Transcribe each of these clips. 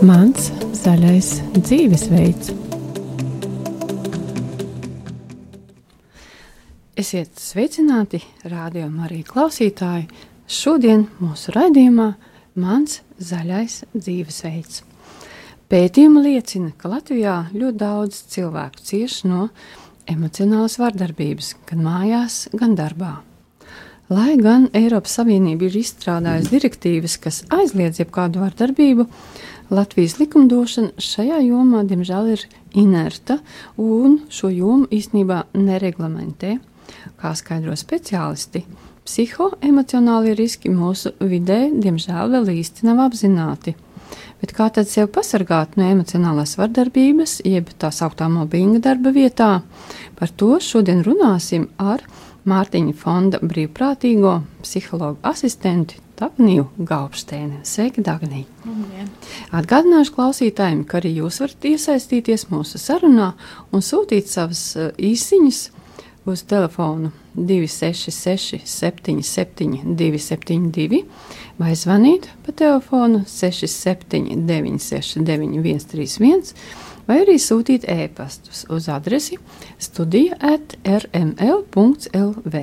Mans zaļais dzīvesveids. Esiet sveicināti, rādījumā arī klausītāji. Šodien mūsu raidījumā Mans zaļais dzīvesveids. Pētījumi liecina, ka Latvijā ļoti daudz cilvēku cieš no emocionālas vardarbības, gan mājās, gan darbā. Lai gan Eiropas Savienība ir izstrādājusi direktīvas, kas aizliedz jebkādu vardarbību, Latvijas likumdošana šajā jomā, diemžēl, ir inerta un šo jomu īstenībā nereglamentē. Kā skaidro speciālisti, psihoemocionālie riski mūsu vidē, diemžēl, vēl īsti nav apzināti. Bet kā tad sev pasargāt no emocionālās vardarbības, jeb tā sauktā mobbinga darba vietā? Par to šodien runāsim ar Mārtiņa fonda brīvprātīgo psihologu asistentu Dagniju Gaupsteini. Sveiki, Dagnija! Atgādināšu klausītājiem, ka arī jūs varat iesaistīties mūsu sarunā un sūtīt savas uh, īsiņas uz telefonu 266 77 272 vai zvanīt pa telefonu 67 969 131 vai arī sūtīt ēpastus uz adresi studija at rml.lv.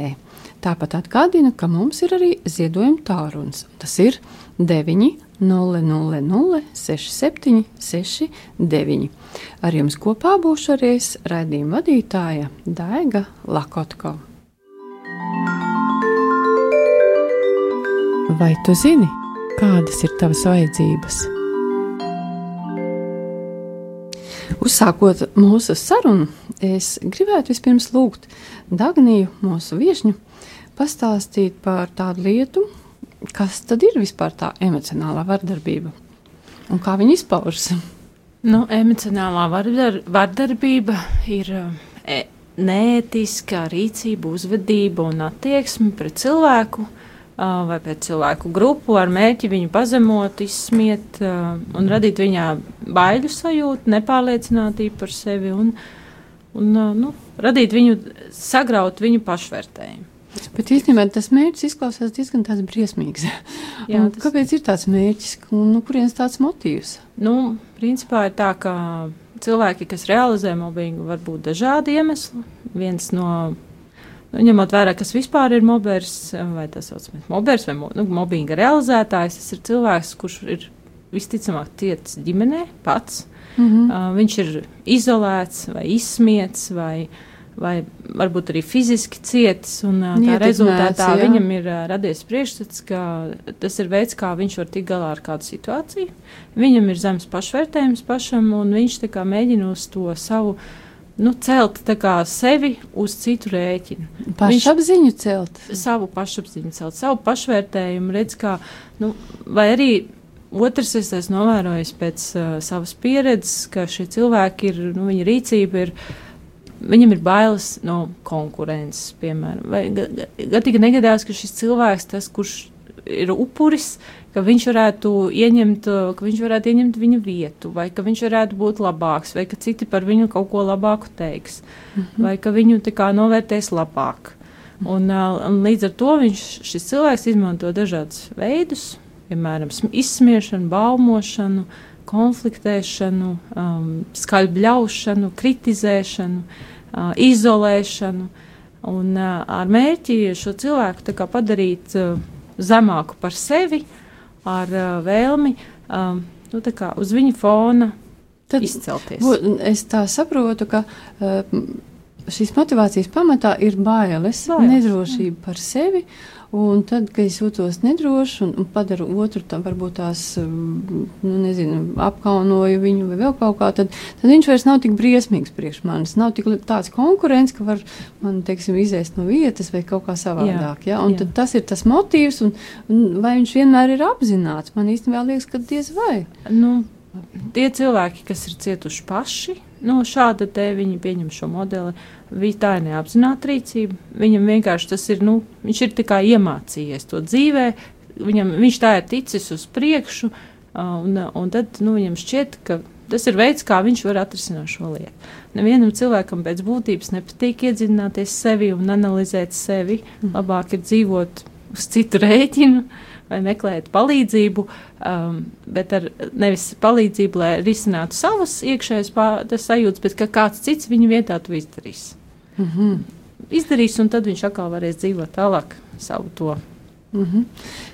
Tāpat atgādina, ka mums ir arī ziedojuma tālrunis. Tas ir 900-6769. Ar jums kopā būšu arī raidījuma vadītāja Daiga Lakotko. Vai tu zini, kādas ir tavas vajadzības? Uzsākot mūsu sarunu, es gribētu vispirms lūgt Dagniju, mūsu viesņu, pastāstīt par tādu lietu, kas tad ir vispār tā emocionālā vardarbība un kā viņa izpaužas. Nu, emocionālā vardar, vardarbība ir e, neētiska rīcība, uzvedība un attieksme pret cilvēku vai pret cilvēku grupu ar mērķi viņu pazemot, izsmiet un radīt viņā baiļu sajūtu, nepārliecinātību par sevi un, un nu, radīt viņu, sagraut viņu pašvērtējumu. Bet īstenībā tas mērķis izklausās diezgan briesmīgs. Jā, tas... Kāpēc ir tāds mērķis un nu, kurienes tāds motīvs? Nu, principā ir tā, ka cilvēki, kas realizē mobbingu, var būt dažādi iemesli. Viens no, nu, ņemot vērā, kas vispār ir mobers, vai tas saucamais mobers vai nu, mobbinga realizētājs, tas ir cilvēks, kurš ir visticamāk cietis ģimenē pats. Mm -hmm. uh, viņš ir izolēts vai izsmiets vai uh, vai varbūt arī fiziski cietis. Un, tā Ietekmēts, rezultātā jā. viņam ir uh, radies priekšstats, ka tas ir veids, kā viņš var tikt galā ar kādu situāciju. Viņam ir zemes pašvērtējums pašam, un viņš mēģina uz to savu. Nu, celt kā, sevi uz citu rēķinu. Pašapziņu celt. Savu pašapziņu celt, savu pašvērtējumu, redz, kā, nu, vai arī Otrs, es esmu novērojis pēc uh, savas pieredzes, ka šie cilvēki ir, nu, viņa rīcība ir Viņam ir bailes no konkurences, piemēram. Vai gadīgi negadās, ka šis cilvēks, tas, kurš ir upuris, ka viņš varētu ieņemt, ka viņš varētu ieņemt viņa vietu, vai ka viņš varētu būt labāks, vai ka citi par viņu kaut ko labāku teiks, mm -hmm. vai ka viņu tā kā novērtēs labāk. Un, un līdz ar to viņš, šis cilvēks izmanto dažādus veidus, piemēram, izsmiešanu, baumošanu, uh, konfliktēšanu, um, skaļu bļaušanu, kritizēšanu, uh, izolēšanu. Un uh, ar mērķi šo cilvēku padarīt uh, zemāku par sevi, ar uh, vēlmi um, nu, kā, uz viņa fona Tad, izcelties. Bu, es tā saprotu, ka uh, šīs motivācijas pamatā ir bailes, bailes nedrošība jā. par sevi. Uh, Un tad, kad es jūtos nedroši un, un padaru otru, tam varbūt tās, um, nu, nezinu, apkaunoju viņu vai vēl kaut kā, tad, tad viņš vairs nav tik briesmīgs priekš manis. Nav tik tāds konkurents, ka var man, teiksim, izēst no vietas vai kaut kā savādāk. Jā, ja? Un jā. tad tas ir tas motīvs, un, un vai viņš vienmēr ir apzināts. Man īstenībā liekas, ka diez vai. Nu, tie cilvēki, kas ir cietuši paši no šāda te, viņi pieņem šo modeli Viņa tā ir neapzināta rīcība. Viņam vienkārši tas ir, nu, viņš ir tikai iemācījies to dzīvē, viņam, viņš tā ir ticis uz priekšu, un, un tad nu, viņam šķiet, ka tas ir veids, kā viņš var atrisināt šo lietu. Nevienam cilvēkam pēc būtības nepatīk iedziļināties sevi un analizēt sevi. Mm. Labāk ir dzīvot uz citu rēķinu vai meklēt palīdzību, um, bet ar nevis palīdzību, lai risinātu savas iekšējas sajūtas, bet ka kāds cits viņa vietā to izdarīs. Mm -hmm. Izdarīs, un tad viņš atkal varēs dzīvot tālāk savu to. Mm -hmm.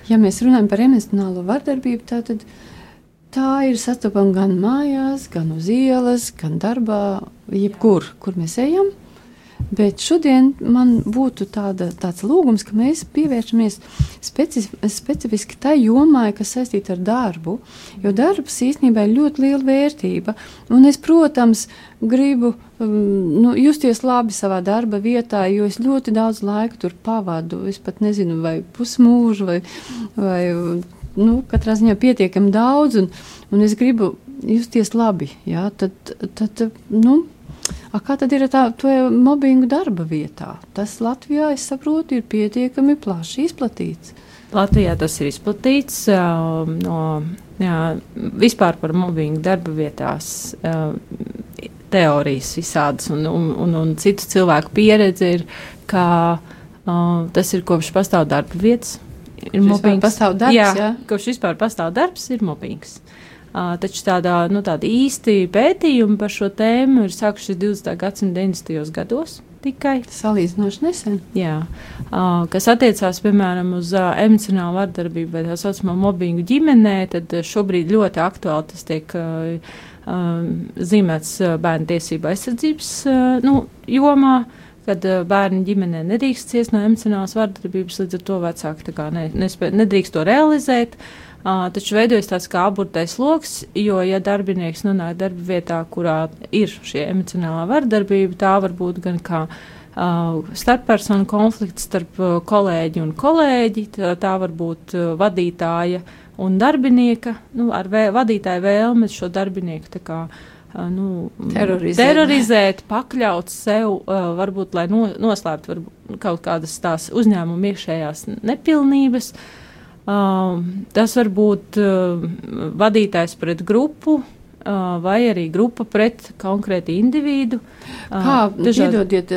Ja mēs runājam par emocionālo vardarbību, tad tā ir sastopama gan mājās, gan uz ielas, gan darbā, jebkur, kur mēs ejam. Bet šodien man būtu tāda, tāds lūgums, ka mēs pievēršamies specif specifiski tai jomai, kas saistīta ar darbu. Jo darbs īstenībā ir ļoti liela vērtība. Un es, protams, gribu um, nu, justies labi savā darba vietā, jo es ļoti daudz laika tur pavadu. Es pat nezinu, vai pusmūžu, vai, vai nu, katrā ziņā pietiekami daudz. Un, un es gribu justies labi. Jā, tad, tad, nu, A kā tad ir tā mobbingu darba vietā? Tas Latvijā, es saprotu, ir pietiekami plaši izplatīts. Latvijā tas ir izplatīts no jā, vispār par mobbingu darba vietās. Teorijas visādas, un, un, un, un citu cilvēku pieredze ir, ka uh, tas ir kopš pastāv darba vietas. Ir mobbings. Pastāv darbs, jā, jā. Kopš vispār pastāv darbs, ir mobbings. Uh, taču tādā, nu, tāda īsti pētījumi par šo tēmu ir sākušies 20. gadsimta 90. gados. Tikai salīdzinoši nesen. Jā, uh, kas attiecās piemēram uz uh, emocionālu vardarbību vai tā saucamo mobbingu ģimenē, tad šobrīd ļoti aktuāli tas tiek uh, uh, zīmēts uh, bērnu tiesību aizsardzības uh, nu, jomā kad uh, bērni ģimenē nedrīkst ciest no emocionālas vardarbības, līdz ar to vecāki ne, nespē, nedrīkst to realizēt. Uh, taču veidojas tāds kā aburtais lokus, jo, ja darbinieks nonāk darba vietā, kurā ir šī emocionālā vardarbība, tā var būt gan kā uh, starppersonu konflikts starp uh, kolēģi un kolēģi, tā, tā var būt uh, vadītāja un darbinieka, nu, ar vē, vadītāja vēlme šo darbinieku tā kā uh, nu, terorizēt. terorizēt, pakļaut sev, uh, varbūt, lai no, noslēptu varbūt, kaut kādas tās uzņēmuma iekšējās nepilnības. Uh, Uh, tas var būt uh, vadītājs pret grupu, uh, vai arī grupa pret konkrētu individu. Kā dažādi... iedodiet,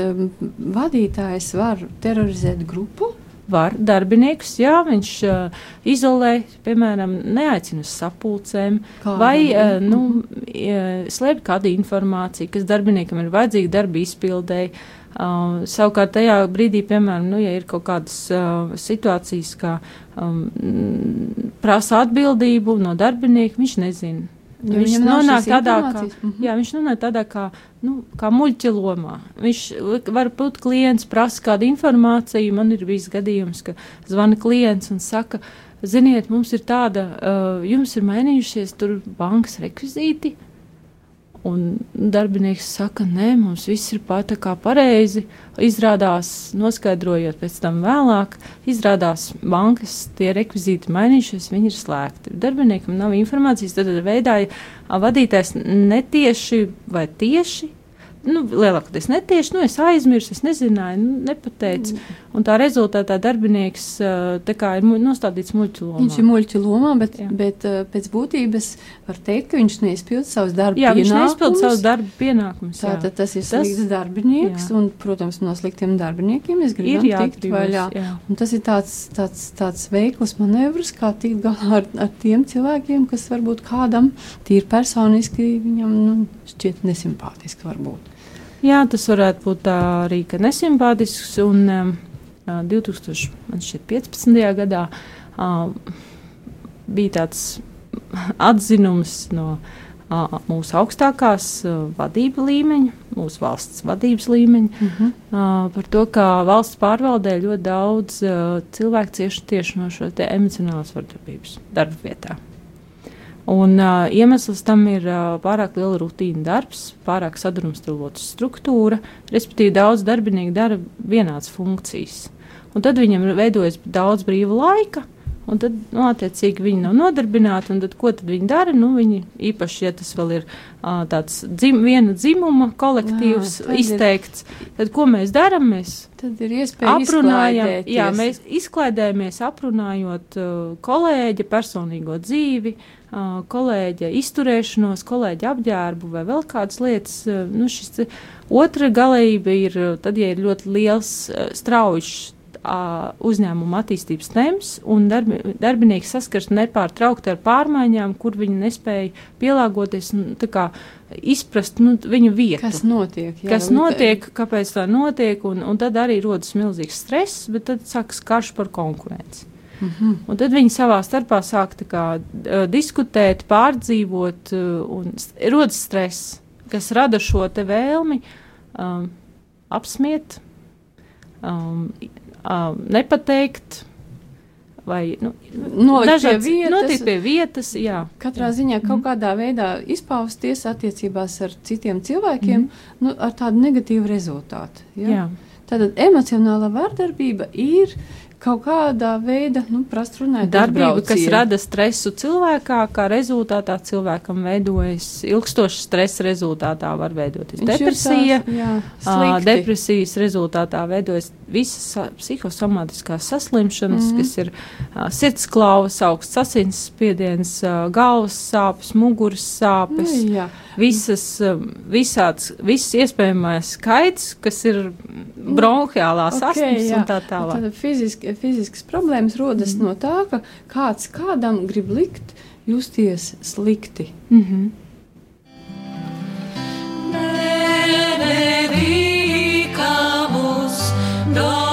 vadītājs var terorizēt grupu? Var darbinieks, jā, viņš uh, izolē, piemēram, neaicina uz sapulcēm, Kā, vai uh, nu, uh, slēpj kādu informāciju, kas darbiniekam ir vajadzīga darba izpildēji. Uh, savukārt tajā brīdī, piemēram, nu, ja ir kaut kādas uh, situācijas, kā um, prasa atbildību no darbinieka, viņš nezina. Ja viņš nonāk tādā, kā, -hmm. jā, viņš nonāk tādā kā, nu, kā muļķa lomā. Viņš var būt klients, prasa kādu informāciju. Man ir bijis gadījums, ka zvana klients un saka, ziniet, mums ir tāda, uh, jums ir mainījušies tur bankas rekvizīti, Un darbinieks saka, nē, mums viss ir pat kā pareizi. Izrādās, noskaidrojot pēc tam vēlāk, izrādās bankas tie rekvizīti mainījušies, viņi ir slēgti. Darbiniekam nav informācijas, tad veidā vadītājs netieši vai tieši nu, lielākoties netieši, nu, es aizmirsu, es nezināju, nu, nepateicu. Mm. Un tā rezultātā darbinieks kā, ir nostādīts muļķu lomā. Viņš ir muļķu lomā, bet, Jā. bet pēc būtības var teikt, ka viņš neizpild savus darba jā, pienākumus. Jā, viņš neizpild savus darba pienākumus. Tātad tas ir slikts tas, darbinieks, jā. un, protams, no sliktiem darbiniekiem gribam ir tikt vaļā. Jā. Un tas ir tāds, tāds, tāds veikls manevrs, kā tikt galā ar, ar tiem cilvēkiem, kas varbūt kādam tīri personiski viņam nu, šķiet nesimpātiski varbūt. Jā, tas varētu būt arī nesimpātisks. Un, um, 2015. gadā uh, bija tāds atzinums no uh, mūsu augstākās uh, vadība līmeņa, mūsu valsts vadības līmeņa, uh -huh. uh, par to, ka valsts pārvaldē ļoti daudz uh, cilvēku cieši tieši no šo emocionālās vardarbības darba vietā. Un, uh, iemesls tam ir uh, pārāk liela rutīna darbs, pārāk sadrumstalota struktūra, respektīvi daudz darbinieku dara vienādas funkcijas. Un tad viņam veidojas daudz brīva laika, un tad, nu, attiecīgi, viņi nav nodarbināti, un tad, ko tad viņi dara? Nu, viņi īpaši, ja tas vēl ir uh, tāds dzim, viena dzimuma kolektīvs jā, izteikts, ir, tad ko mēs darām? Mēs tad ir iespēja aprunājam, jā, mēs izklaidējamies aprunājot uh, kolēģa personīgo dzīvi, uh, kolēģa izturēšanos, kolēģa apģērbu vai vēl kādas lietas. Nu, šis otra galība ir tad, ja ir ļoti liels, strauji uzņēmuma attīstības temps, un darbi, darbinieki saskars nepārtraukti ar pārmaiņām, kur viņi nespēja pielāgoties, nu, kā, izprast nu, viņu vietu. Kas notiek? Jā, kas notiek, kāpēc tā notiek, un, un tad arī rodas milzīgs stress, bet tad sākas karš par konkurenci. Mm -hmm. Un tad viņi savā starpā sāk kā, uh, diskutēt, pārdzīvot, uh, un rodas stress, kas rada šo vēlmi um, apsmiet, um, um, nepateikt. Vai nu, dažādi vietas, notiek pie vietas, jā. Katrā ziņā kaut mm. kādā veidā izpausties attiecībās ar citiem cilvēkiem mm. nu, ar tādu negatīvu rezultātu. Ja? Jā. Tātad emocionāla vardarbība ir kaut kādā veidā, nu, prast runājot, darbība, kas rada stresu cilvēkā, kā rezultātā cilvēkam veidojas ilgstošs stresa rezultātā var veidoties Viņš depresija, tās, jā, uh, depresijas rezultātā veidojas visas psihosomatiskās saslimšanas, mm -hmm. kas ir uh, sirdsklauvas, augsts asinsspiediens, uh, galvas sāpes, muguras sāpes. Nu, jā visas, um, visāds, viss iespējamais skaits, kas ir bronhiālās okay, astmas un tā tālāk. Tad fiziski, fiziskas problēmas rodas mm. no tā, ka kāds kādam grib likt justies slikti. Mm -hmm. No.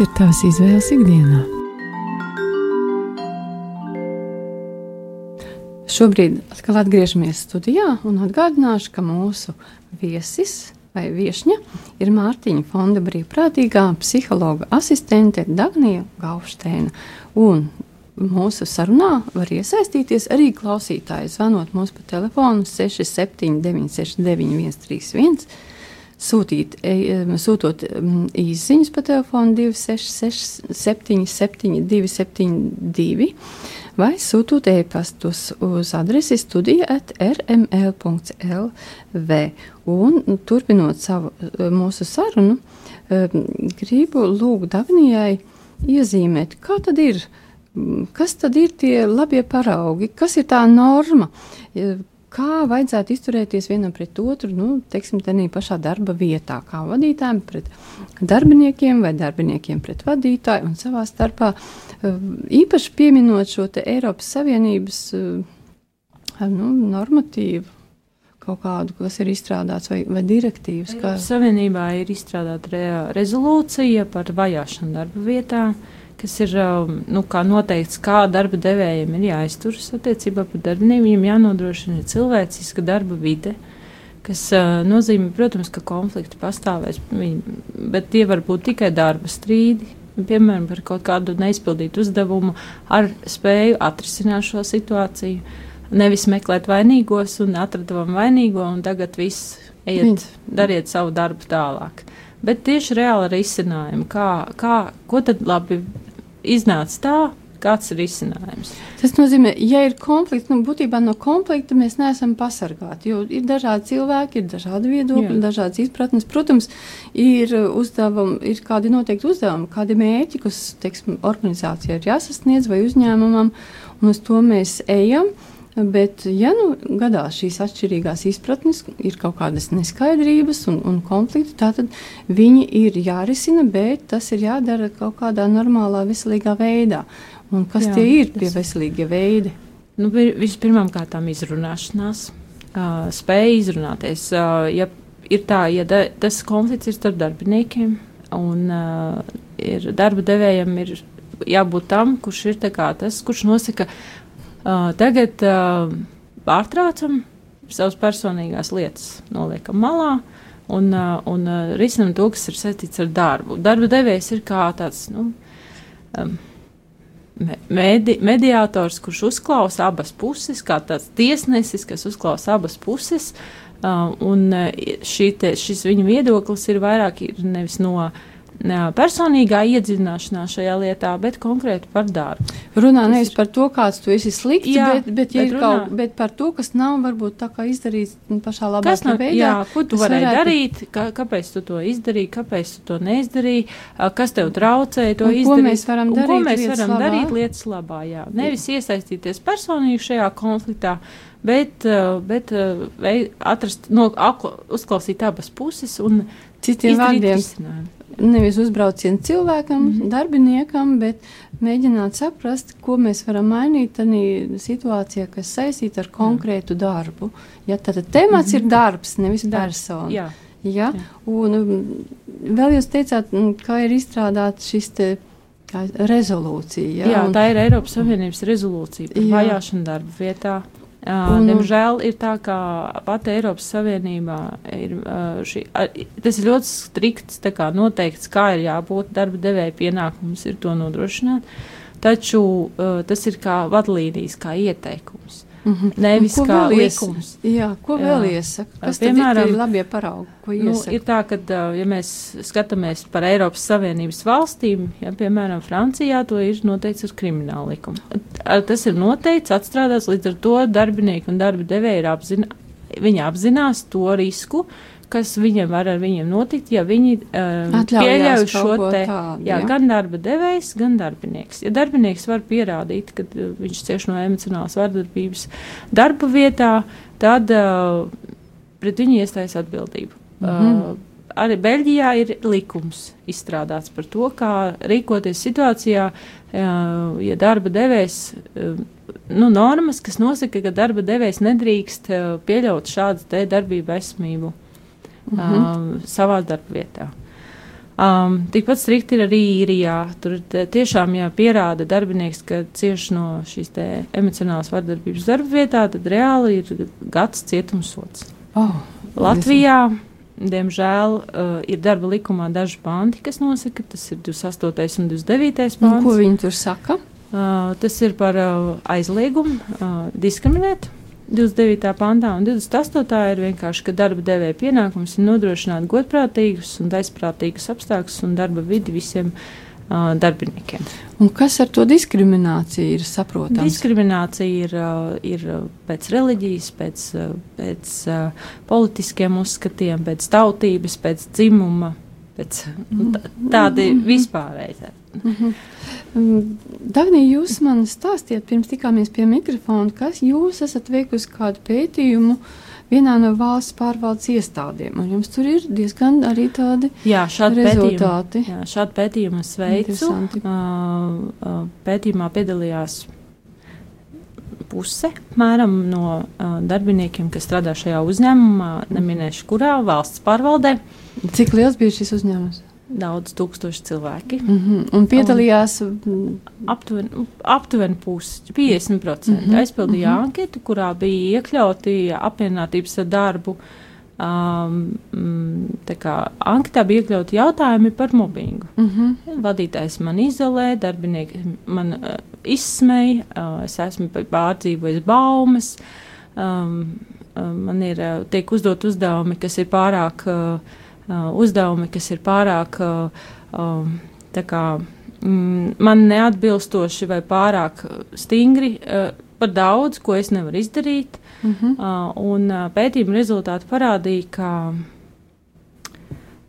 Dominus ir tavas izvēles ikdienā? Šobrīd atkal atgriežamies studijā un atgādināšu, ka mūsu viesis vai viesņa ir Mārtiņa fonda brīvprātīgā psihologa asistente Dagnija Gausteina. Un mūsu sarunā var iesaistīties arī klausītāji, zvanot mums pa telefonu 679 69 131 sūtīt, e, sūtot īsiņas pa telefonu 266, 77, 272 vai sūtot e-pastus uz adresi studija at rml.lv. Un turpinot savu e, mūsu sarunu, e, gribu lūgt Dagnijai iezīmēt, kā tad ir, kas tad ir tie labie paraugi, kas ir tā norma, kā vajadzētu izturēties vienam pret otru, nu, teiksim, tādā pašā darba vietā, kā vadītājiem pret darbiniekiem vai darbiniekiem pret vadītāju un savā starpā. Eh, īpaši pieminot šo Eiropas Savienības eh, nu, normatīvu. Kaut kādu, kas ir izstrādāts, vai, vai direktīvas. Kā... Savienībā ir izstrādāta re rezolūcija par vajāšanu darba vietā, kas ir nu, kā noteikts, kā darba devējiem ir jāizturas attiecībā par darbiniekiem. Viņam jānodrošina cilvēciska darba vide, kas uh, nozīmē, protams, ka konflikti pastāvēs, bet tie var būt tikai darba strīdi. Piemēram, par kaut kādu neizpildītu uzdevumu, ar spēju atrisināt šo situāciju. Nevis meklēt vainīgos un atradām vainīgo, un tagad viss ejiet, dariet savu darbu tālāk. Bet tieši reāli risinājumi, kā, kā, ko tad labi iznāca tā, kāds ir risinājums. Tas nozīmē, ja ir konflikts, nu, būtībā no konflikta mēs neesam pasargāti. Jo ir dažādi cilvēki, ir dažādi viedokļi, Jā. dažādas izpratnes. Protams, ir uzdevumi, ir kādi noteikti uzdevumi, kādi mērķi, kas, teiksim, organizācijai ir jāsasniedz vai uzņēmumam, un uz to mēs ejam. Bet, ja nu gadās šīs atšķirīgās izpratnes, ir kaut kādas neskaidrības un, un konflikti, tad viņi ir jārisina, bet tas ir jādara kaut kādā normālā, veselīgā veidā. Un kas Jā, tie ir tie veselīgie veidi? Nu, Vispirmām kārtām izrunāšanās, uh, spēja izrunāties. Uh, ja ir tā, ja da, tas konflikts ir starp darbiniekiem, un uh, ir darba devējiem ir jābūt tam, kurš ir tas, kurš nosaka, uh, tagad uh, pārtraucam savas personīgās lietas, noliekam malā un, uh, un uh, risinam to, kas ir saistīts ar darbu. Darba devējs ir kā tāds nu, um, medi, mediātors, kurš uzklausa abas puses, kā tāds tiesnesis, kas uzklausa abas puses. Uh, un uh, šī te, šis viņa viedoklis ir vairāk ir nevis no uh, personīgā iedziļināšanās šajā lietā, bet konkrēti par darbu. Runā tas nevis ir... par to, kāds tu esi slikts, jā, bet, bet, ja bet, runā... kaut, bet par to, kas nav varbūt tā kā izdarīts pašā labākajā veidā. Jā, ko tu varēji varētu... darīt, kā, kāpēc tu to izdarīji, kāpēc tu to neizdarīji, kas tev traucēja to un izdarīt. Ko mēs varam darīt, ko mēs varam labā? darīt lietas labā, jā. Nevis iesaistīties personīgi šajā konfliktā, bet, bet atrast, no, uzklausīt abas puses un citiem vārdiem. Risinājumu nevis uzbraucienu cilvēkam, mm -hmm. darbiniekam, bet mēģināt saprast, ko mēs varam mainīt tādā situācijā, kas saistīta ar konkrētu darbu. Ja, tad temats mm -hmm. ir darbs, nevis persona. Jā. Ja? Jā. Un um, vēl jūs teicāt, kā ir izstrādāta šis te rezolūcija. Ja? Jā, un, tā ir Eiropas Savienības rezolūcija par vajāšanu darba vietā. Un, Diemžēl ir tā, ka pati Eiropas Savienībā ir šī, tas ir ļoti strikts kā, noteikts, kā ir jābūt darba devēja pienākums ir to nodrošināt, taču tas ir kā vadlīnijas, kā ieteikums. Mm -hmm. Nevis kā likums. Jā, ko vēl jā. iesaka? Kas piemēram, ir labie paraugi? Nu, ir tā, ka, ja mēs skatāmies par Eiropas Savienības valstīm, ja, piemēram, Francijā to ir noteikts ar kriminālu likumu. Tas ir noteikts, atstrādāts, līdz ar to darbinieki un darba devēji ir apzina, viņi apzinās to risku, kas viņiem var ar viņiem notikt, ja viņi um, pieļauj šo te, tādu, jā, jā. gan darba devējs, gan darbinieks. Ja darbinieks var pierādīt, ka uh, viņš cieš no emocionālas vardarbības darba vietā, tad uh, pret viņu iestājas atbildība. Mm -hmm. uh, arī Beļģijā ir likums izstrādāts par to, kā rīkoties situācijā, ja darba devējs. Nu, normas, kas nosaka, ka darba devējs nedrīkst pieļaut šādu darbību esmību mm -hmm. um, savā darbvietā. Um, tikpat strikti ir arī īrijā. Tur tiešām, ja pierāda darbinieks, ka cieš no šīs emocionālās vardarbības darba vietā, tad reāli ir gads cietumsots. Oh, Latvijā, diemžēl, uh, ir darba likumā daži panti, kas nosaka, tas ir 28. un 29. pants. Ko viņi tur saka? Uh, tas ir par uh, aizliegumu uh, diskriminēt 29. pantā un 28. ir vienkārši, ka darba devēja pienākums ir nodrošināt godprātīgus un aizprātīgus apstākļus un darba vidi visiem uh, darbiniekiem. Un kas ar to diskrimināciju ir saprotams? Diskriminācija ir, uh, ir pēc reliģijas, pēc, pēc uh, politiskiem uzskatiem, pēc tautības, pēc dzimuma, pēc -hmm. tādi vispārēji. Mm -hmm. Dagnija, jūs man stāstījāt, pirms tikāmies pie mikrofona, kas jūs esat veikusi kādu pētījumu vienā no valsts pārvaldes iestādēm. Un jums tur ir diezgan arī tādi jā, rezultāti. Pētījumu, jā, šādu pētījumu es veicu. Pētījumā piedalījās puse mēram, no uh, darbiniekiem, kas strādā šajā uzņēmumā, neminēšu kurā valsts pārvaldē. Cik liels bija šis uzņēmums? daudz tūkstoši cilvēki. Mm -hmm. Un piedalījās un... aptuveni, aptuveni pusi, 50% mm -hmm. aizpildīja mm -hmm. anketu, kurā bija iekļauti apvienotības darbu. Um, tā kā anketā bija iekļauti jautājumi par mobbingu. Mm -hmm. Vadītājs man izolē, darbinieki man uh, izsmeja, uh, es esmu pārdzīvojis baumas. Um, um, man ir uh, tiek uzdot uzdevumi, kas ir pārāk uh, Uh, uzdevumi, kas ir pārāk uh, um, kā, mm, man neatbilstoši vai pārāk stingri. Uh, par daudz, ko es nevaru izdarīt. Mm -hmm. uh, un uh, pētījuma rezultāti parādīja, ka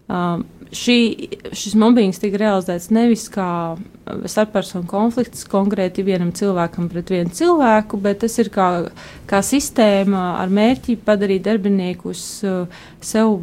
uh, šī, šis mobbings tika realizēts nevis kā starppersonu konflikts konkrēti vienam cilvēkam pret vienu cilvēku, bet tas ir kā, kā sistēma ar mērķi padarīt darbiniekus uh, sev,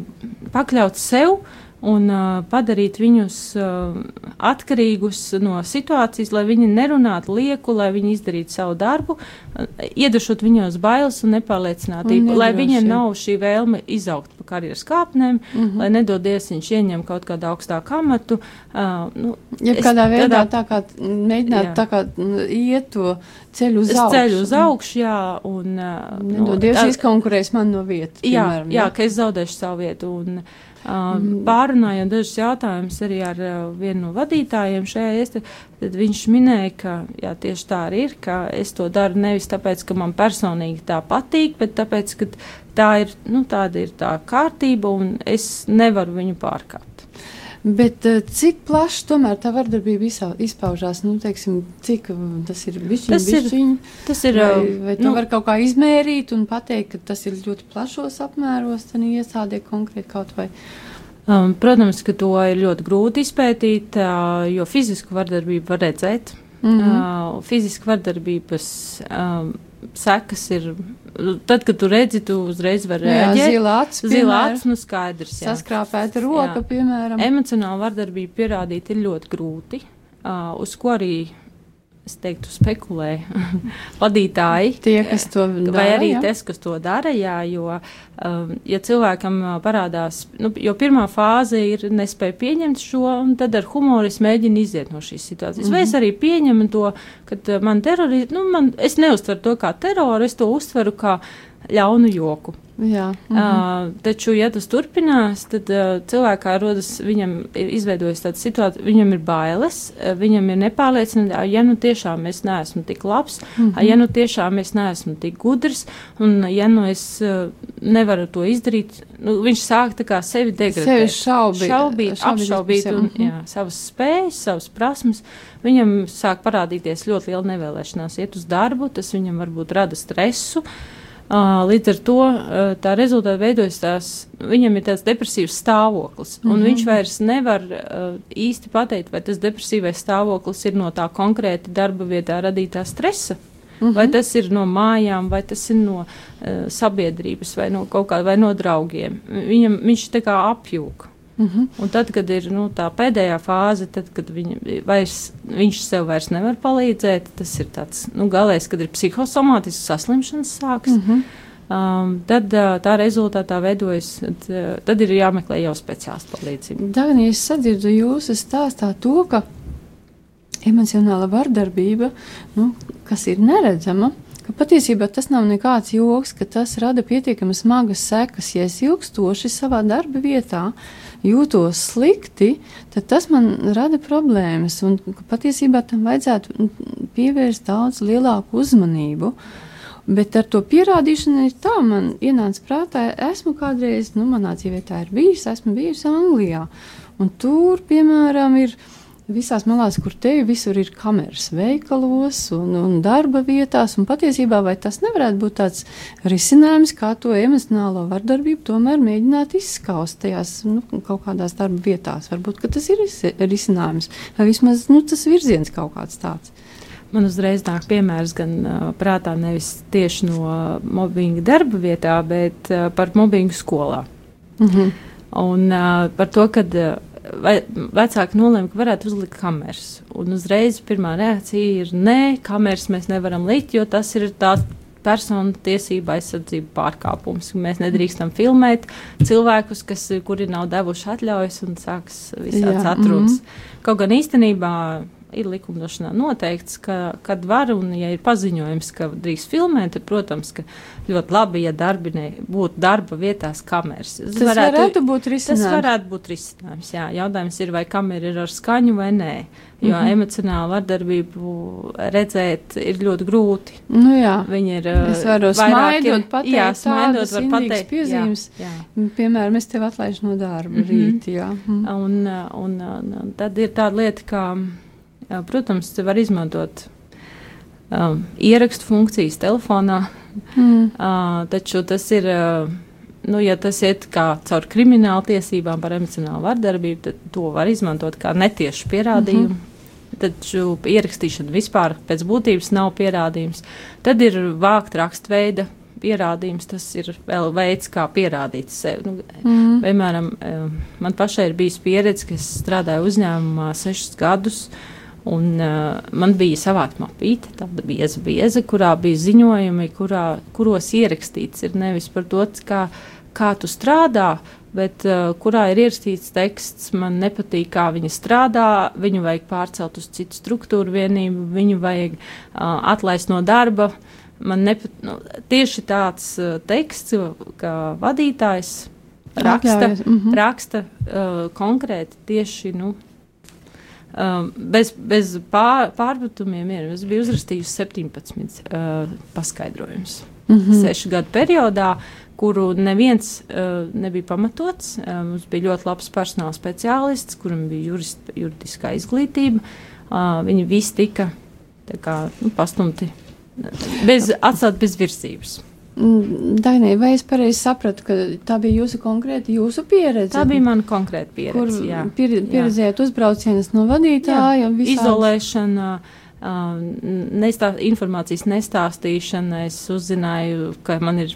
pakļaut sev un uh, padarīt viņus uh, atkarīgus no situācijas, lai viņi nerunātu lieku, lai viņi izdarītu savu darbu, uh, iedušot viņos bailes un nepārliecinātību, un lai viņiem nav šī vēlme izaugt pa karjeras kāpnēm, mm -hmm. lai nedodies viņš ieņem kaut kādu augstāku amatu. Uh, nu, ja kādā veidā tādā, tā kā mēģināt jā. tā kā iet to ceļu uz augšu. Ceļu uz augšu, jā, un. Uh, Nedodies nu, izkonkurēs man no vietas. Jā, piemēram, jā, jā, ka es zaudēšu savu vietu. Un, uh, Uh, pārunājot dažus jautājumus arī ar vienu no vadītājiem šajā iestādē, tad viņš minēja, ka jā, tieši tā arī ir, ka es to daru nevis tāpēc, ka man personīgi tā patīk, bet tāpēc, ka tā ir, nu, tāda ir tā kārtība un es nevaru viņu pārkāpt. Bet uh, cik plaši tomēr tā vardarbība izpaužās? Nu, teiksim, cik tas ir bišķiņ, tas bišķiņ, ir, tas ir, vai, vai to nu, var kaut kā izmērīt un pateikt, ka tas ir ļoti plašos apmēros, tad iestādē konkrēti kaut vai. Um, protams, ka to ir ļoti grūti izpētīt, uh, jo fizisku vardarbību var redzēt. Mm -hmm. uh, fiziska vardarbības um, sekas ir. Tad, kad tu redzi, tu uzreiz vari rēģēt. Zila acis, nu skaidrs. Jā. Saskrāpēta roka, jā. piemēram. Emocionāla vardarbība pierādīt ir ļoti grūti, uh, uz ko arī es teiktu, spekulē vadītāji. Tie, kas to dara. Vai arī jā. tas, kas to dara, jā, jo, um, ja cilvēkam uh, parādās, nu, jo pirmā fāze ir nespēja pieņemt šo, un tad ar humoru es mēģinu iziet no šīs situācijas. Mm -hmm. Vai es mhm. arī pieņemu to, ka uh, man teroristi, nu, man, es neuztveru to kā teroru, es to uztveru kā ļaunu joku. Jā, -hmm. uh, taču, ja tas turpinās, tad uh, cilvēkā rodas, viņam ir izveidojas tāda situācija, viņam ir bailes, uh, viņam ir nepārliecināta, ja nu tiešām es neesmu tik labs, -hmm. ja nu tiešām es neesmu tik gudrs, un ja nu es uh, nevaru to izdarīt, nu, viņš sāk tā kā sevi degradēt. Sevi šaubīt, šaubīt, šaubīt apšaubīt un, -hmm. jā, savas spējas, savas prasmes. Viņam sāk parādīties ļoti liela nevēlēšanās iet uz darbu, tas viņam varbūt rada stresu. Uh, Līdz ar to tā rezultātā veidojas tās, viņam ir tāds depresīvs stāvoklis, un mm -hmm. viņš vairs nevar īsti pateikt, vai tas depresīvais stāvoklis ir no tā konkrēti darba vietā radītā stresa. Mm -hmm. Vai tas ir no mājām, vai tas ir no uh, sabiedrības, vai no kaut kā, vai no draugiem. Viņam, viņš tā kā apjūka. Mm -hmm. Un tad, kad ir nu, tā pēdējā fāze, tad, kad viņa vairs, viņš sev vairs nevar palīdzēt, tas ir tāds nu, galējs, kad ir psihosomātisks saslimšanas sāks. Mm -hmm. Um, tad uh, tā rezultātā veidojas, tad, uh, tad ir jāmeklē jau speciālistu palīdzība. Tagad, ja es sadzirdu jūsu stāstā to, ka emocionāla vardarbība, nu, kas ir neredzama, ka patiesībā tas nav nekāds joks, ka tas rada pietiekami smagas sekas, ja es ilgstoši savā darba vietā jūtos slikti, tad tas man rada problēmas. Un patiesībā tam vajadzētu pievērst daudz lielāku uzmanību. Bet ar to pierādīšanu ir tā, man ienāca prātā, esmu kādreiz, nu, manā dzīvē tā ir bijis, esmu bijusi Anglijā. Un tur, piemēram, ir visās malās, kur te visur ir kameras, veikalos un, un darba vietās. Un patiesībā tas nevarētu būt tāds risinājums, kā to emocionālo vardarbību tomēr mēģināt izskaust tajās nu, kaut kādās darba vietās. Varbūt tas ir risinājums, vai vismaz nu, tas virziens kaut kāds tāds. Man uzreiz nāk piemērs gan uh, prātā nevis tieši no mobbinga darba vietā, bet uh, par mobbingu skolā. Mm -hmm. Un uh, par to, ka uh, vecāki nolēma, ka varētu uzlikt kameras. Un uzreiz pirmā reakcija ir, nē, kameras mēs nevaram likt, jo tas ir tā personu tiesību aizsardzību pārkāpums. Mēs nedrīkstam filmēt cilvēkus, kas, kuri nav devuši atļaujas un sāks visāds atrunas. Mm -hmm. Kaut gan īstenībā ir likumdošanā noteikts, ka, kad var un ja ir paziņojums, ka drīkst filmēt, tad, protams, ka ļoti labi, ja darbinē būtu darba vietās kameras. Tas, tas varētu, varētu būt risinājums. Tas varētu būt risinājums, jā. Jautājums ir, vai kamera ir ar skaņu vai nē. Jo mm -hmm. emocionālu vardarbību redzēt ir ļoti grūti. Nu, jā, viņi ir. Es varu smaidot, pateikt, jā, smaidot, var pateikt piezīmes. Jā, jā. Piemēram, es tev atlaižu no darba mm -hmm. rīt, jā. Mm. Un, un, un, un tad ir tāda lieta, ka, protams, var izmantot um, ierakstu funkcijas telefonā, mm. uh, taču tas ir. Uh, nu, ja tas iet kā caur kriminālu tiesībām par emocionālu vardarbību, tad to var izmantot kā netiešu pierādījumu. Mm -hmm taču ierakstīšana vispār pēc būtības nav pierādījums. Tad ir vākt rakstveida pierādījums, tas ir vēl veids, kā pierādīt sevi. Nu, mm. Piemēram, man pašai ir bijis pieredze, ka es strādāju uzņēmumā sešus gadus. Un, uh, man bija savāta mapīte, tāda bieza, bieza, kurā bija ziņojumi, kurā, kuros ierakstīts ir nevis par to, kā, kā tu strādā, bet uh, kurā ir ierakstīts teksts, man nepatīk, kā viņa strādā, viņu vajag pārcelt uz citu struktūru vienību, viņu vajag uh, atlaist no darba. Man nepat, nu, tieši tāds uh, teksts, ka vadītājs raksta, mm -hmm. raksta uh, konkrēti tieši, nu, Um, bez bez pār, pārpratumiem ir. Es biju uzrakstījusi 17 uh, paskaidrojumus. Mm -hmm. Sešu gadu periodā, kuru neviens uh, nebija pamatots. Uh, mums bija ļoti labs personāla speciālists, kuram bija jurist, juridiskā izglītība. Uh, viņi visi tika kā, nu, pastumti, bez, atstāt bez virsības. Mm, Dainē, vai es pareizi sapratu, ka tā bija jūsu konkrēta jūsu pieredze? Tā bija mana konkrēta pieredze. Kur jā. pier, pieredzējāt uzbraucienus no vadītāja? Jā, izolēšana, uh, nestā, informācijas nestāstīšana. Es uzzināju, ka man ir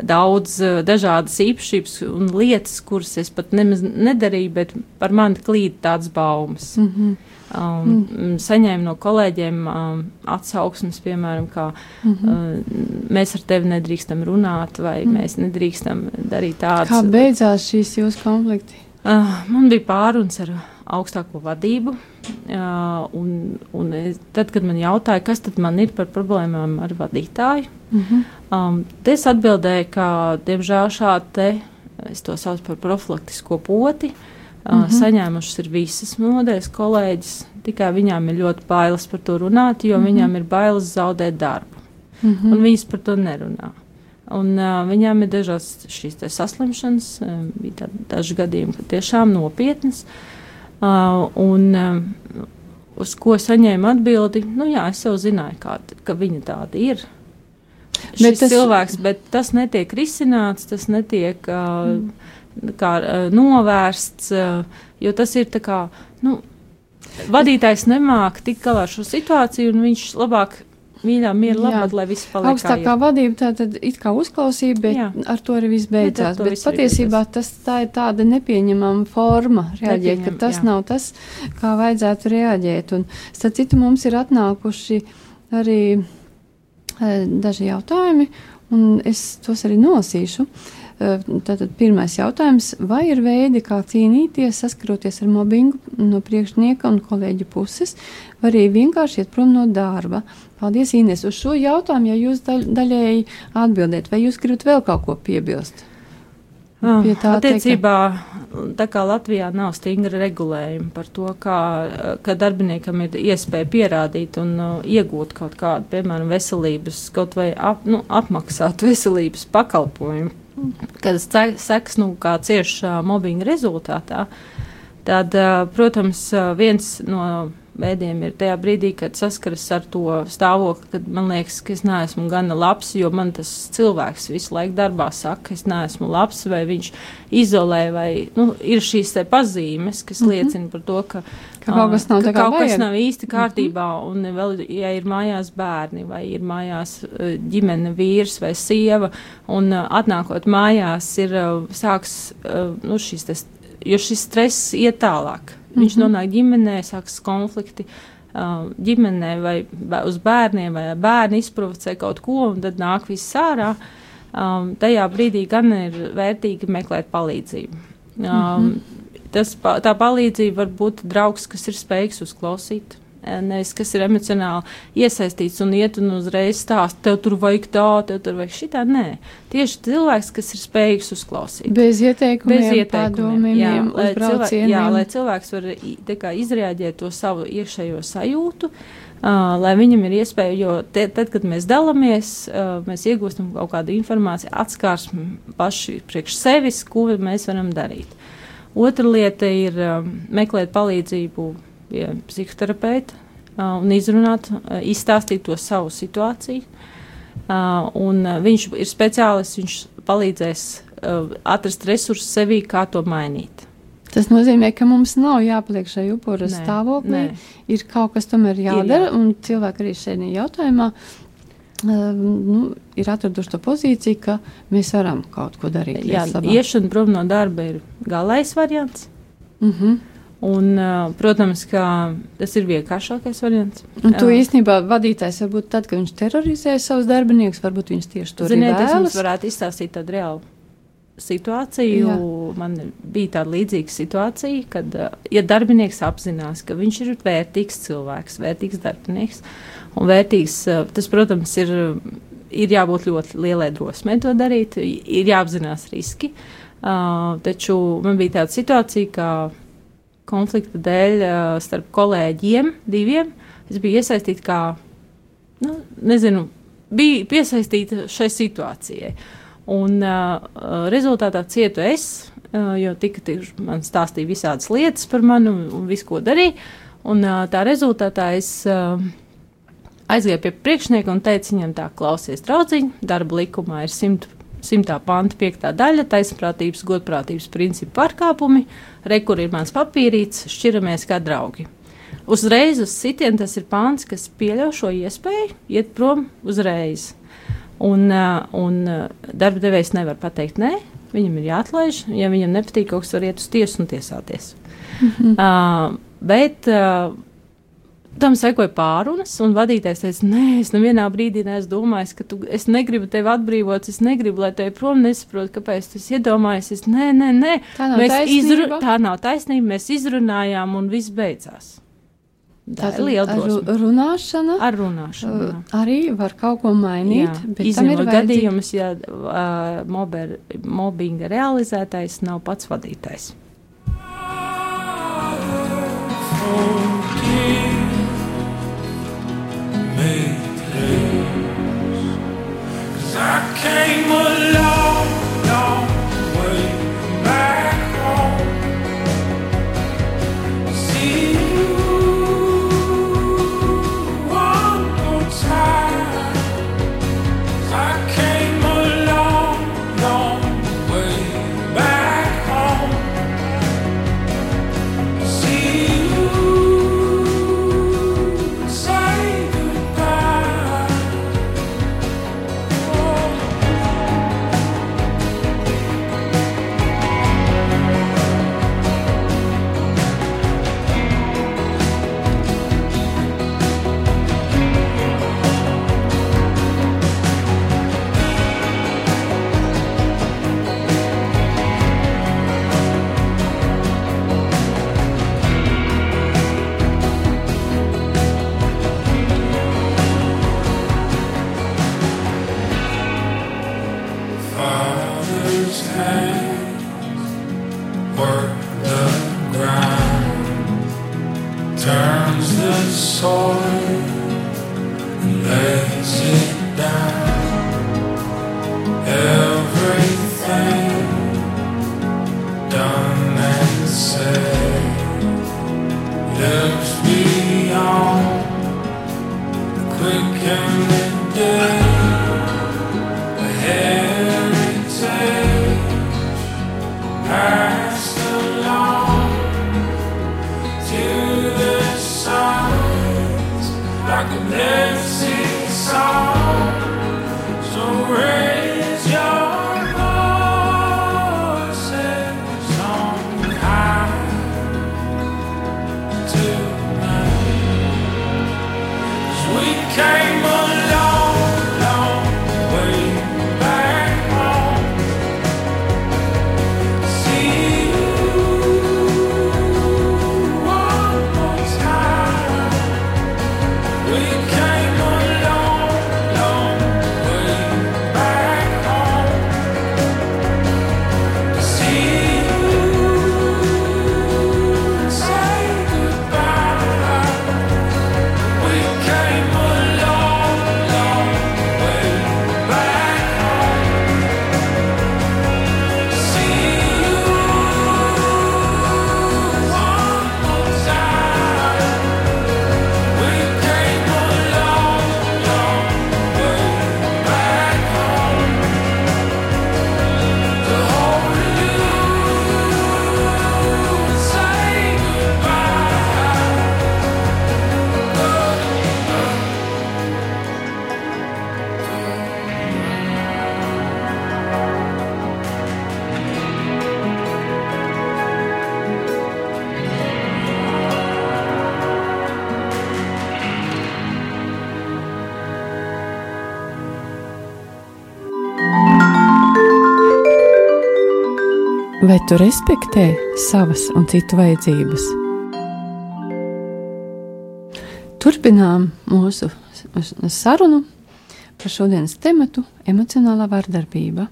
daudz uh, dažādas īpašības un lietas, kuras es pat nemaz nedarīju, bet par mani klīd tādas baumas. Mm -hmm. Um, mm. Saņēmu no kolēģiem um, atsauksmes, piemēram, kā mm -hmm. uh, mēs ar tevi nedrīkstam runāt, vai mm. mēs nedrīkstam darīt tādu. Kā beidzās šīs jūsu konflikti? Uh, man bija pāruns ar augstāko vadību. Uh, un, un es, tad, kad man jautāja, kas tad man ir par problēmām ar vadītāju, mm -hmm. um, es atbildēju, ka, diemžēl, šādi es to saucu par profilaktisko poti, uh, mm -hmm. saņēmušas ir visas modeļas kolēģis, tikai viņām ir ļoti bailes par to runāt, jo mm -hmm. viņām ir bailes zaudēt darbu. Mm -hmm. Un viņas par to nerunā. Un, uh, viņām ir dažas šīs saslimšanas, uh, bija daži gadījumi, ka tiešām nopietnas. Uh, un, uh, uz ko saņēmu atbildi, nu jā, es jau zināju, kā, ka viņa tāda ir. Bet tas, cilvēks, bet tas netiek risināts, tas netiek uh, mm. kā, uh, novērsts, uh, jo tas ir tā kā, nu, vadītājs nemāk tik galā ar šo situāciju, un viņš labāk mīļā, miera labāk, lai viss paliek. Augstākā vadība tā tad it kā uzklausīja, bet Jā. ar to arī viss beidzās. Bet, bet patiesībā tas tā ir tāda nepieņemama forma reaģēt, ka tas jā. nav tas, kā vajadzētu reaģēt. Un, starp citu, mums ir atnākuši arī e, daži jautājumi, un es tos arī nosīšu. Uh, Tātad pirmais jautājums, vai ir veidi, kā cīnīties, saskaroties ar mobbingu no priekšnieka un kolēģu puses, vai arī vienkārši iet prom no darba? Paldies, Ines, uz šo jautājumu, ja jūs daļ, daļēji atbildēt, vai jūs gribat vēl kaut ko piebilst? Oh, tā attiecībā, tā kā Latvijā nav stingra regulējuma par to, kā, ka darbiniekam ir iespēja pierādīt un uh, iegūt kaut kādu, piemēram, veselības, kaut vai ap, nu, apmaksāt veselības pakalpojumu kādas sekas, nu, kā cieši uh, mobbinga rezultātā, tad, uh, protams, viens no veidiem ir tajā brīdī, kad saskaras ar to stāvokli, kad man liekas, ka es neesmu gana labs, jo man tas cilvēks visu laiku darbā saka, ka es neesmu labs, vai viņš izolē, vai nu, ir šīs pazīmes, kas mm -hmm. liecina par to, ka, ka kaut kas nav, ka kaut kas nav īsti mhm. kārtībā, mm -hmm. un vēl, ja ir mājās bērni, vai ir mājās ģimene, vīrs vai sieva, un atnākot mājās, ir sāks nu, šīs, tas, jo šis stress iet tālāk Viņš mm -hmm. nonāk ģimenē, sākas konflikti. ģimenē vai uz bērniem, vai bērni izprovocē kaut ko, un tad nāk viss ārā. Um, tajā brīdī gan ir vērtīgi meklēt palīdzību. Um, mm -hmm. tas, tā palīdzība var būt draugs, kas ir spējīgs uzklausīt, nevis kas ir emocionāli iesaistīts un iet un uzreiz stāst, tev tur vajag tā, tev tur vajag šitā. Nē, tieši cilvēks, kas ir spējīgs uzklausīt. Bez ieteikumiem, bez ieteikumiem jā, lai cilvēks, jā, lai cilvēks var kā, izrēģēt to savu iekšējo sajūtu. Uh, lai viņam ir iespēja, jo te, tad, kad mēs dalāmies, uh, mēs iegūstam kaut kādu informāciju, atskārsmi paši priekš sevis, ko mēs varam darīt. Otra lieta ir um, meklēt palīdzību pie psihoterapeita un izrunāt, izstāstīt to savu situāciju. Un viņš ir speciālists, viņš palīdzēs atrast resursus sevī, kā to mainīt. Tas nozīmē, ka mums nav jāpaliek šajā upura nē, stāvoklī. Nē. Ir kaut kas tomēr jādara, ir, jā. un cilvēki arī šajā jautājumā uh, nu, ir atraduši to pozīciju, ka mēs varam kaut ko darīt. Jā, iešana prom no darba ir galais variants. Mm -hmm. Un, protams, ka tas ir vienkāršākais variants. Un to īstenībā vadītājs varbūt tad, kad viņš terorizē savus darbiniekus, varbūt viņš tieši to Ziniet, es jums varētu izstāstīt tādu reālu situāciju. Jā. Man bija tāda līdzīga situācija, kad ja darbinieks apzinās, ka viņš ir vērtīgs cilvēks, vērtīgs darbinieks un vērtīgs, tas, protams, ir, ir jābūt ļoti lielai drosmei to darīt, ir jāapzinās riski. Uh, taču man bija tāda situācija, ka konflikta dēļ starp kolēģiem, diviem. Es biju iesaistīta kā, nu, nezinu, biju piesaistīta šai situācijai. Un uh, rezultātā cietu es, uh, jo tika man stāstīja visādas lietas par mani un, un visu, ko darīju. Un uh, tā rezultātā es uh, aizgāju pie priekšnieka un teicu viņam tā, klausies, draudziņ, darba likumā ir 100 simtā panta piektā daļa - taisnprātības, godprātības principu pārkāpumi, rekur ir mans papīrīts, šķiramies kā draugi. Uzreiz uz sitienu tas ir pāns, kas pieļauj šo iespēju iet prom uzreiz. Un, un darba devējs nevar pateikt nē, viņam ir jāatlaiž. Ja viņam nepatīk, kaut kas var iet uz tiesu un tiesāties. Mm -hmm. uh, bet uh, Tam sekoja pārunas, un vadītājs teica, nē, es nevienā brīdī neesmu domājis, ka tu, es negribu tevi atbrīvot, es negribu, lai tevi prom nesaprotu, kāpēc tu iedomājies. Es, nē, nē, nē, tā nav, mēs izru, tā nav taisnība, mēs izrunājām, un viss beidzās. Tā ir liela drosme. Runāšana, ar runāšanu jā. arī var kaut ko mainīt. Izņemot gadījumus, ja uh, mober, mobbinga realizētais nav pats vadītājs. Oh, came alive. soul Vai tu respektē savas un citu vajadzības? Turpinām mūsu sarunu par šodienas tematu - emocionālā vardarbība.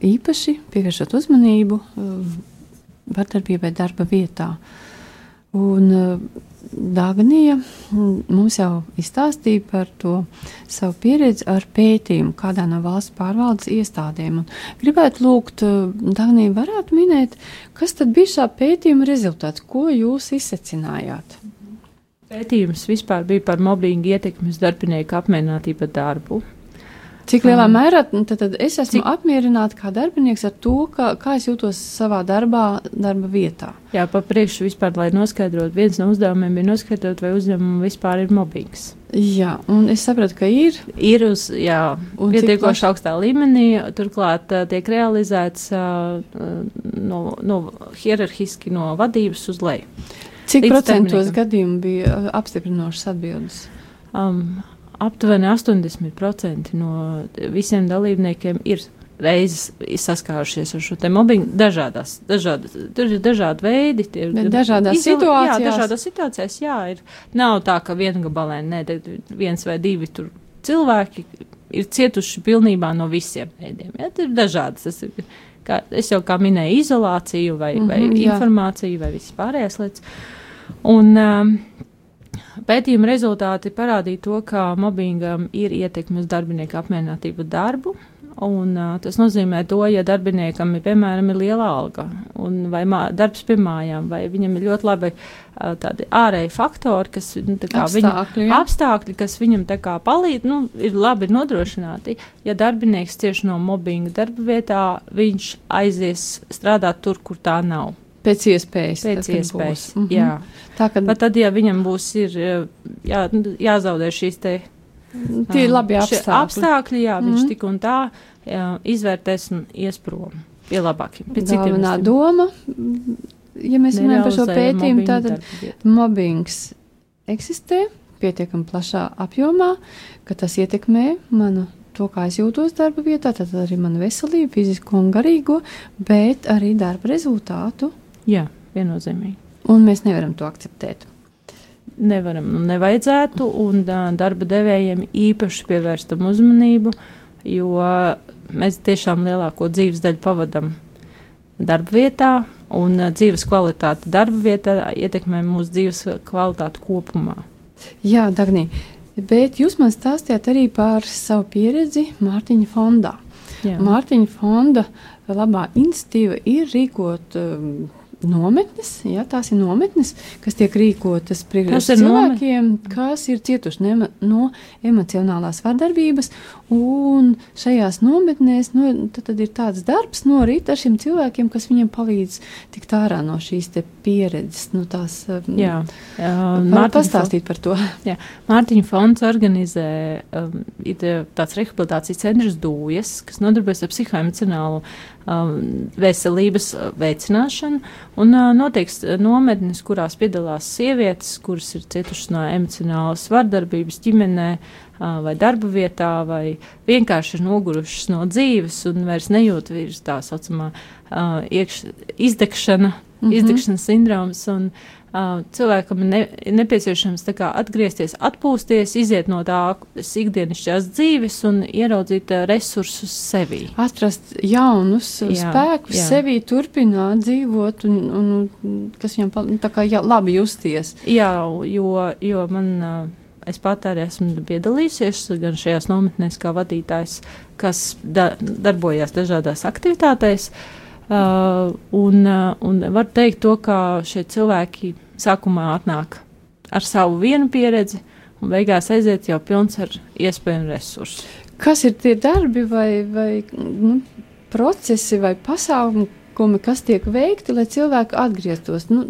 Īpaši pievēršot uzmanību vardarbībai darba vietā. Un Dānija mums jau izstāstīja par to savu pieredzi ar pētījumu kādā no valsts pārvaldes iestādēm. Un gribētu lūgt, Dānija, varētu minēt, kas tad bija šā pētījuma rezultāts, ko jūs izsecinājāt? Pētījums vispār bija par mobbingu ietekmi uz darbinieku apmierinātību ar darbu. Cik lielā mērā tad, tad es esmu Cik... apmierināta kā darbinieks ar to, kā, kā es jūtos savā darbā, darba vietā? Jā, pa priekšu vispār, lai noskaidrotu, viens no uzdevumiem ir noskaidrot, vai uzņēmumam vispār ir mobbings. Jā, un es sapratu, ka ir. Ir uz, jā, pietiekoši augstā līmenī, turklāt tiek realizēts no, no hierarhiski no vadības uz leju. Cik procentos gadījumu bija apstiprinošas atbildes? Um, aptuveni 80% no visiem dalībniekiem ir reizes saskārušies ar šo mobbingu dažādās, dažādas, dažādi veidi. Tie, dažādās izoli, situācijās. Jā, dažādās situācijās, jā, ir. Nav tā, ka viena gabalēna, nē, viens vai divi tur cilvēki ir cietuši pilnībā no visiem veidiem. Jā, ir dažādas. Tas ir, kā, es jau kā minēju, izolāciju vai, mm -hmm, vai jā. informāciju vai viss pārējās lietas. Un, um, Pētījuma rezultāti parādīja to, ka mobbingam ir ietekme uz darbinieku apmierinātību darbu. Un, uh, tas nozīmē to, ja darbiniekam ir piemēram ir liela alga un, vai mā, darbs pie mājām, vai viņam ir ļoti labi uh, tādi ārēji faktori, kas nu, apstākļi, viņam, apstākļi, kas viņam palīdz, nu, ir labi nodrošināti. Ja darbinieks cieši no mobbinga darba vietā, viņš aizies strādāt tur, kur tā nav. Pēc iespējas. Pēc tad, iespējas. Mm -hmm. Jā. Tā kad. Pat tad, ja viņam būs ir, jā, jāzaudē šīs te. Tie ir labi apstākļi. Apstākļi, jā, mm -hmm. viņš mhm. tik un tā jā, izvērtēs un ies prom pie labākiem. Pie citiem. Galvenā doma, ja mēs runājam par šo pētījumu, tātad mobbings eksistē pietiekami plašā apjomā, ka tas ietekmē manu to, kā es jūtos darba vietā, tad arī manu veselību, fizisko un garīgo, bet arī darba rezultātu Jā, viennozīmīgi. Un mēs nevaram to akceptēt. Nevaram un nevajadzētu, un darba devējiem īpaši pievērstam uzmanību, jo mēs tiešām lielāko dzīves daļu pavadam darba vietā, un dzīves kvalitāte darba vietā ietekmē mūsu dzīves kvalitāti kopumā. Jā, Dagnī, bet jūs man stāstījāt arī par savu pieredzi Mārtiņa fondā. Jā. Mārtiņa fonda labā institīva ir rīkot um, nometnes, ja, tās ir nometnes, kas tiek rīkotas priekš cilvēkiem, nomet... kas ir cietuši no emocionālās vardarbības. Un šajās nometnēs no, tad, tad ir tāds darbs norit ar šiem cilvēkiem, kas viņiem palīdz tikt ārā no šīs pieredzes. Nu, tās, um, jā, Mārtiņa pastāstīt par to. Jā, Mārtiņa fonds organizē um, tāds rehabilitācijas centrs Dūjas, kas nodarbojas ar psihoemocionālu um, veselības uh, veicināšanu. Un uh, notiek nometnes, kurās piedalās sievietes, kuras ir cietušas no emocionālas vardarbības ģimenē uh, vai darba vietā, vai vienkārši ir nogurušas no dzīves un vairs nejūt vairs tā saucamā iekš, izdegšana, mm -hmm. izdegšanas sindroms. Un, uh, cilvēkam ir ne, nepieciešams kā, atgriezties, atpūsties, iziet no tādas ikdienišķās dzīves un ieraudzīt uh, resursus sevī. Atrast jaunus jā, spēkus jā. sevī, turpināt dzīvot un, un kas viņam tā kā jā, labi justies. Jā, jo, jo man. Uh, Es pat arī esmu piedalījusies gan šajās nometnēs, kā vadītājs, kas da, darbojās dažādās aktivitātēs. Uh, un, uh, un var teikt to, ka šie cilvēki sākumā atnāk ar savu vienu pieredzi, un beigās aiziet jau pilns ar iespēju un resursu. Kas ir tie darbi vai, vai nu, procesi vai pasākumi, kas tiek veikti, lai cilvēki atgrieztos nu,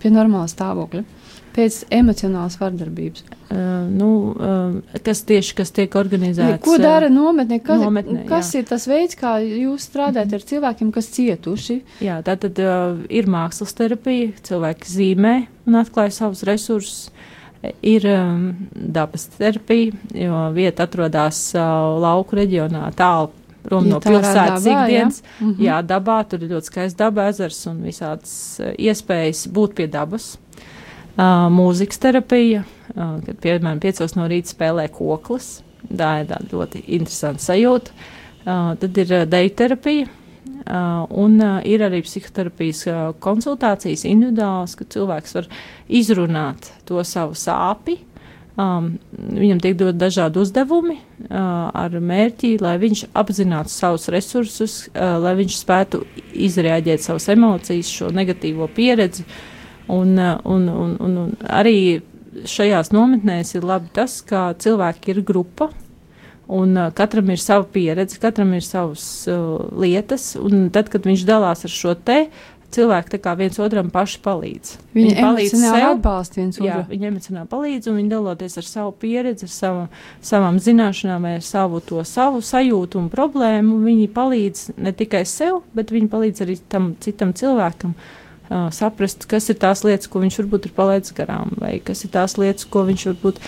pie normāla stāvokļa? Pēc emocionālas vardarbības. Uh, nu, uh, kas tieši kas tiek organizēts? Ko dara nometnē? Kas, nometnē, kas jā. ir tas veids, kā jūs strādājat mm -hmm. ar cilvēkiem, kas cietuši? Jā, tā tad uh, ir mākslas terapija, cilvēki zīmē un atklāja savus resursus. Ir um, dabas terapija, jo vieta atrodas uh, lauku reģionā tālu prom Ja no pilsētas ikdienas. jā. Mhm. Jā, dabā tur ir ļoti skaists daba ezers un visādas iespējas būt pie dabas. Uh, mūzikas terapija, uh, kad piemēram piecos no rīta spēlē koklis. Tā ir tāda ļoti interesanta sajūta. Uh, tad ir deju terapija. Uh, un uh, ir arī psihoterapijas uh, konsultācijas individuālas, kad cilvēks var izrunāt to savu sāpi. Um, viņam tiek dot dažādi uzdevumi uh, ar mērķi, lai viņš apzinātu savus resursus, uh, lai viņš spētu izrēģēt savas emocijas, šo negatīvo pieredzi. Uh, un, un, un, un arī šajās nometnēs ir labi tas, ka cilvēki ir grupa, Un uh, katram ir sava pieredze, katram ir savas uh, lietas, un tad, kad viņš dalās ar šo te, cilvēki viens otram paši palīdz. Viņi palīdz emocionāli sev. atbalsta viens Jā, otru. viņi emocionāli palīdz, un viņi daloties ar savu pieredzi, ar savu, savām zināšanām, ar savu to savu sajūtu un problēmu. Viņi palīdz ne tikai sev, bet viņi palīdz arī tam citam cilvēkam. Uh, saprast, kas ir tās lietas, ko viņš varbūt ir palaidis garām, vai kas ir tās lietas, ko viņš varbūt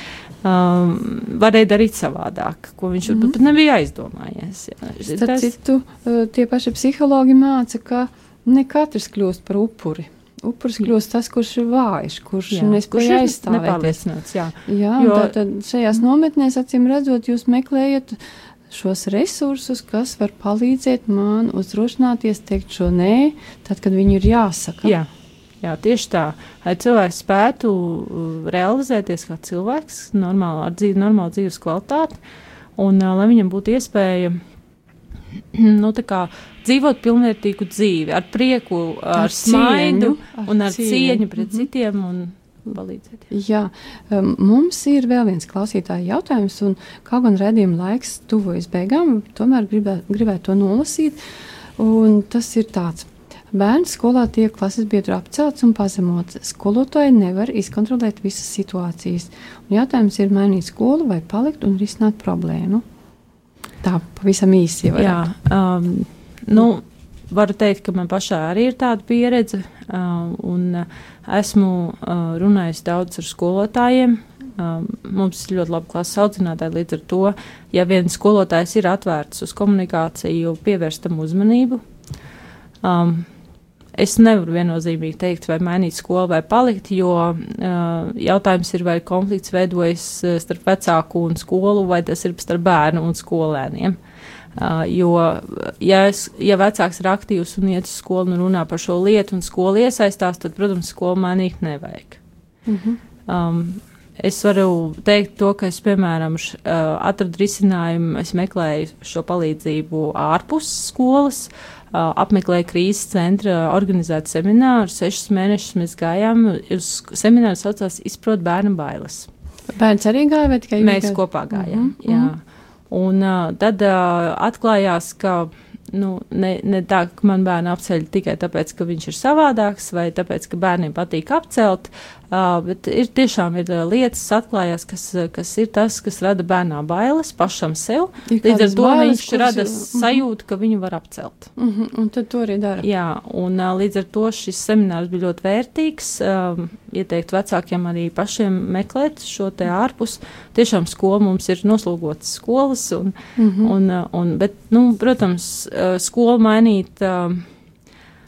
um, varēja darīt savādāk, ko viņš varbūt Mhm. pat nebija aizdomājies. Jā. Starp Tas- citu, uh, tie paši psihologi māca, ka ne katrs kļūst par upuri. Upuris kļūst tas, kurš ir vājš, kurš jā, kurš nespēj ir aizstāvēt. nepārliecināts. Jā. Jā, Jo- jo... tad šajās nometnēs, acīm redzot, jūs meklējat šos resursus, kas var palīdzēt man uzdrošināties teikt šo nē, tad, kad viņu ir jāsaka. Jā, jā, tieši tā. Lai cilvēks spētu uh, realizēties kā cilvēks, normāli, ar dzīvi, normālu dzīves kvalitāti, un uh, lai viņam būtu iespēja nu, tā kā, dzīvot pilnvērtīgu dzīvi, ar prieku, ar, ar smaidu ar un ar cieņu pret Mhm. citiem un palīdzēt. Jā, um, mums ir vēl viens klausītāja jautājums, un kā gan redzējuma laiks tuvojas beigām, tomēr gribē, gribētu to nolasīt. Un tas ir tāds. Bērns skolā tiek klases biedru apcelts un pazemots. Skolotāji nevar izkontrolēt visas situācijas. Un jautājums ir mainīt skolu vai palikt un risināt problēmu. Tā pavisam īsi jau Jā, um, nu, varu teikt, ka man pašā arī ir tāda pieredze, um, uh, esmu uh, runājis daudz ar skolotājiem. Um, mums ir ļoti labi klases audzinātāji, līdz ar to, ja viens skolotājs ir atvērts uz komunikāciju, pievērstam uzmanību. Um, Es nevaru viennozīmīgi teikt, vai mainīt skolu vai palikt, jo uh, jautājums ir, vai konflikts veidojas uh, starp vecāku un skolu, vai tas ir starp bērnu un skolēniem. Uh, jo, ja, es, ja vecāks ir aktīvs un iet uz skolu un runā par šo lietu, un skola iesaistās, tad, protams, skolu mainīt nevajag. Mhm. Um, es varu teikt to, ka es, piemēram, š, uh, atradu risinājumu, es meklēju šo palīdzību ārpus skolas, uh, apmeklēju krīzes centra organizētu semināru. Sešus mēnešus mēs gājām uz semināru, saucās Izprot bērnu bailes. Bērns arī gāja, vai tikai Mēs kopā gājām. Mhm, Jā. Un uh, tad uh, atklājās, ka nu, ne, ne tā, ka man bērnu apceļ tikai tāpēc, ka viņš ir savādāks, vai tāpēc, ka bērniem patīk apcelt, uh, bet ir tiešām ir uh, lietas atklājās, kas, uh, kas ir tas, kas rada bērnā bailes pašam sev. Ir Līdz ar to bailes, viņš rada ir- mhm. sajūtu, ka viņu var apcelt. Mhm, un tad to arī dara. Jā, un uh, līdz ar to šis seminārs bija ļoti vērtīgs. Um, ieteikt vecākiem arī pašiem meklēt šo te ārpus. Tiešām skola mums ir noslogotas skolas, un, Mhm. un, uh, un, bet, nu, protams, uh, skolu mainīt. Uh,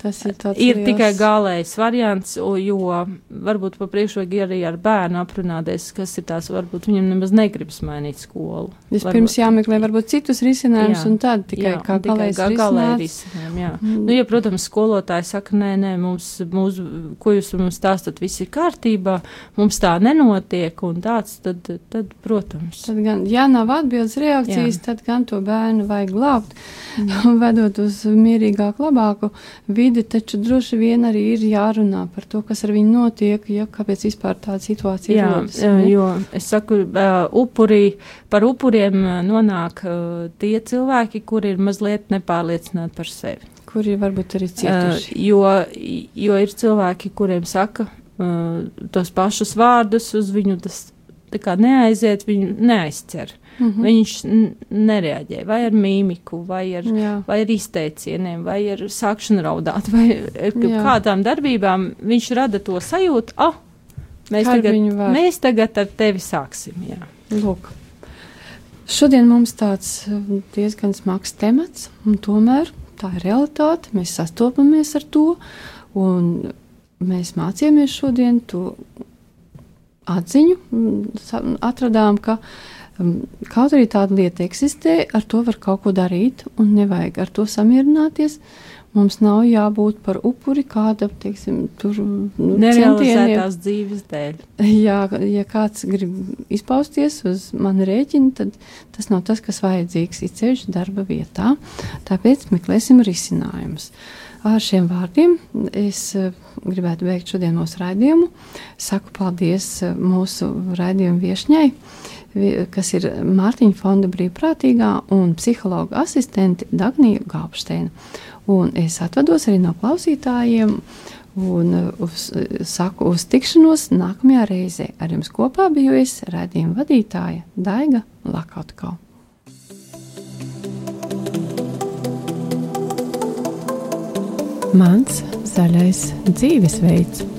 Tas ir tāds ir liels- tikai gālējs variants, jo varbūt pa priekšu vajag arī ar bērnu aprunāties, kas ir tās, varbūt viņam nemaz negribas mainīt skolu. Vispirms Varbūt- jāmeklē varbūt citus risinājumus, Jā. un tad tikai Jā, kā galējs kā galēji risinājums. risinājumi, jā. Mm. Nu, ja, protams, skolotāji saka, nē, nē, mums, mums, ko jūs mums stāstat, viss ir kārtībā, mums tā nenotiek, un tāds, tad, tad protams. Tad gan, ja nav atbildes reakcijas, Jā. tad gan to bērnu vajag glābt, Mm. vedot uz mierīgāku, labāku vidi, taču droši vien arī ir jārunā par to, kas ar viņu notiek, ja kāpēc vispār tāda situācija Jā, rodas. jā, jo es saku, upurī, par upuriem nonāk tie cilvēki, kuri ir mazliet nepārliecināti par sevi. Kuri varbūt arī cietuši. jo, jo ir cilvēki, kuriem saka tos pašus vārdus, uz viņu tas neaiziet, viņu neaizķer. Mhm. Viņš n- nereaģē vai ar mīmiku, vai ar, Jā. vai ar izteicieniem, vai ar sākšanu raudāt, vai ar Jā. kādām darbībām. Viņš rada to sajūtu, ah, mēs, Kā ar tagad, mēs tagad ar tevi sāksim. Jā. Lūk. Šodien mums tāds diezgan smags temats, un tomēr tā ir realitāte. Mēs sastopamies ar to, un mēs mācījāmies šodien to atziņu, atradām, ka kaut arī tāda lieta eksistē, ar to var kaut ko darīt, un nevajag ar to samierināties. Mums nav jābūt par upuri kāda, teiksim, tur nu, nerealizētās dzīves dēļ. Jā, ja kāds grib izpausties uz mani rēķinu, tad tas nav tas, kas vajadzīgs ir ceļš darba vietā. Tāpēc meklēsim risinājumus. Ar šiem vārdiem es eh, gribētu beigt šodien mūsu raidījumu. Saku paldies eh, mūsu raidījumu viešņai kas ir Mārtiņa fonda brīvprātīgā un psihologa asistente Dagnija Gāpšteina. Un es atvados arī no klausītājiem un uh, uz, saku uz tikšanos nākamajā reizē. Ar jums kopā biju es, raidījuma vadītāja Daiga Lakautkau. Mans zaļais dzīvesveids.